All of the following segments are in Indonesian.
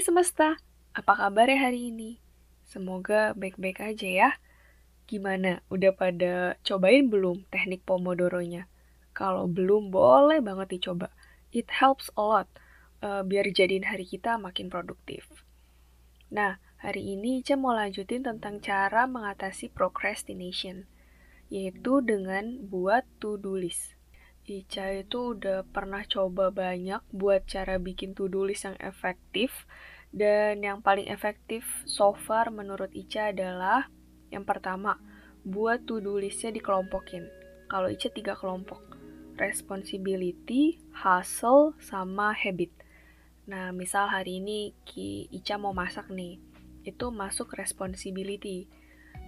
semesta, apa kabar ya hari ini? Semoga baik-baik aja ya. Gimana, udah pada cobain belum teknik Pomodoro-nya? Kalau belum, boleh banget dicoba. It helps a lot, uh, biar jadiin hari kita makin produktif. Nah, hari ini Ica mau lanjutin tentang cara mengatasi procrastination, yaitu dengan buat to-do list. Ica itu udah pernah coba banyak buat cara bikin to-do list yang efektif dan yang paling efektif so far menurut Ica adalah yang pertama, buat to-do listnya dikelompokin. Kalau Ica tiga kelompok, responsibility, hustle, sama habit. Nah, misal hari ini Ki Ica mau masak nih, itu masuk responsibility.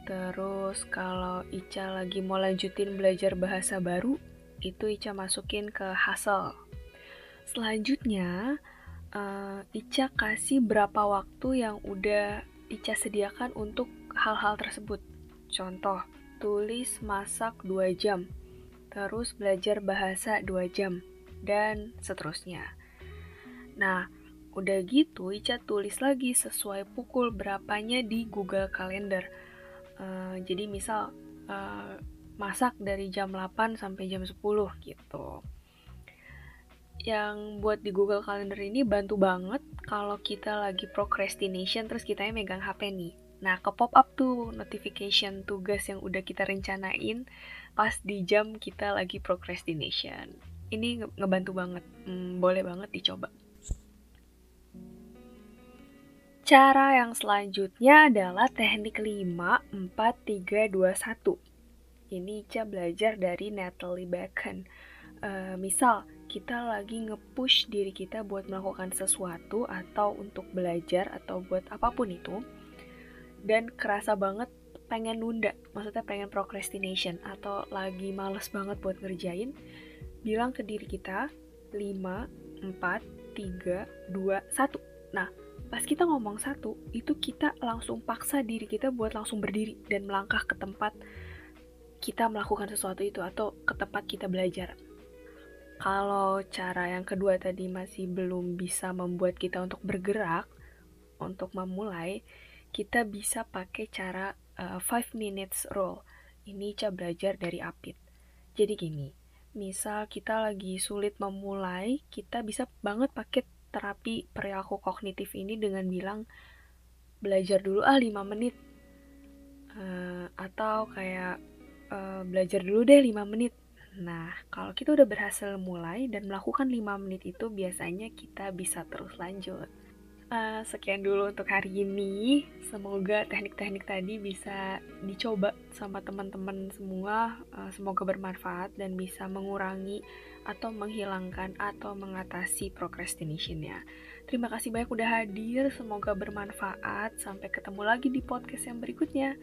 Terus kalau Ica lagi mau lanjutin belajar bahasa baru, itu Ica masukin ke hasil. Selanjutnya, uh, Ica kasih berapa waktu yang udah Ica sediakan untuk hal-hal tersebut. Contoh, tulis masak 2 jam, terus belajar bahasa 2 jam, dan seterusnya. Nah, udah gitu Ica tulis lagi sesuai pukul berapanya di Google Calendar. Uh, jadi misal uh, masak dari jam 8 sampai jam 10 gitu. Yang buat di Google Calendar ini bantu banget kalau kita lagi procrastination terus kita megang HP nih. Nah, ke pop up tuh notification tugas yang udah kita rencanain pas di jam kita lagi procrastination. Ini ngebantu banget. Hmm, boleh banget dicoba. Cara yang selanjutnya adalah teknik 5, 4, 3, 2, 1 ini Ica belajar dari Natalie Bacon. Uh, misal, kita lagi nge-push diri kita buat melakukan sesuatu atau untuk belajar atau buat apa pun itu. Dan kerasa banget pengen nunda, maksudnya pengen procrastination atau lagi males banget buat ngerjain. Bilang ke diri kita, 5, 4, 3, 2, 1. Nah, pas kita ngomong satu, itu kita langsung paksa diri kita buat langsung berdiri dan melangkah ke tempat kita melakukan sesuatu itu atau ke tempat kita belajar. Kalau cara yang kedua tadi masih belum bisa membuat kita untuk bergerak, untuk memulai, kita bisa pakai cara 5 uh, minutes rule. Ini Ica belajar dari Apit. Jadi gini, misal kita lagi sulit memulai, kita bisa banget pakai terapi perilaku kognitif ini dengan bilang belajar dulu ah 5 menit. Uh, atau kayak uh, belajar dulu deh 5 menit. Nah, kalau kita udah berhasil mulai dan melakukan 5 menit itu biasanya kita bisa terus lanjut. Uh, sekian dulu untuk hari ini. Semoga teknik-teknik tadi bisa dicoba sama teman-teman semua. Uh, semoga bermanfaat dan bisa mengurangi atau menghilangkan atau mengatasi procrastination-nya. Terima kasih banyak udah hadir. Semoga bermanfaat. Sampai ketemu lagi di podcast yang berikutnya.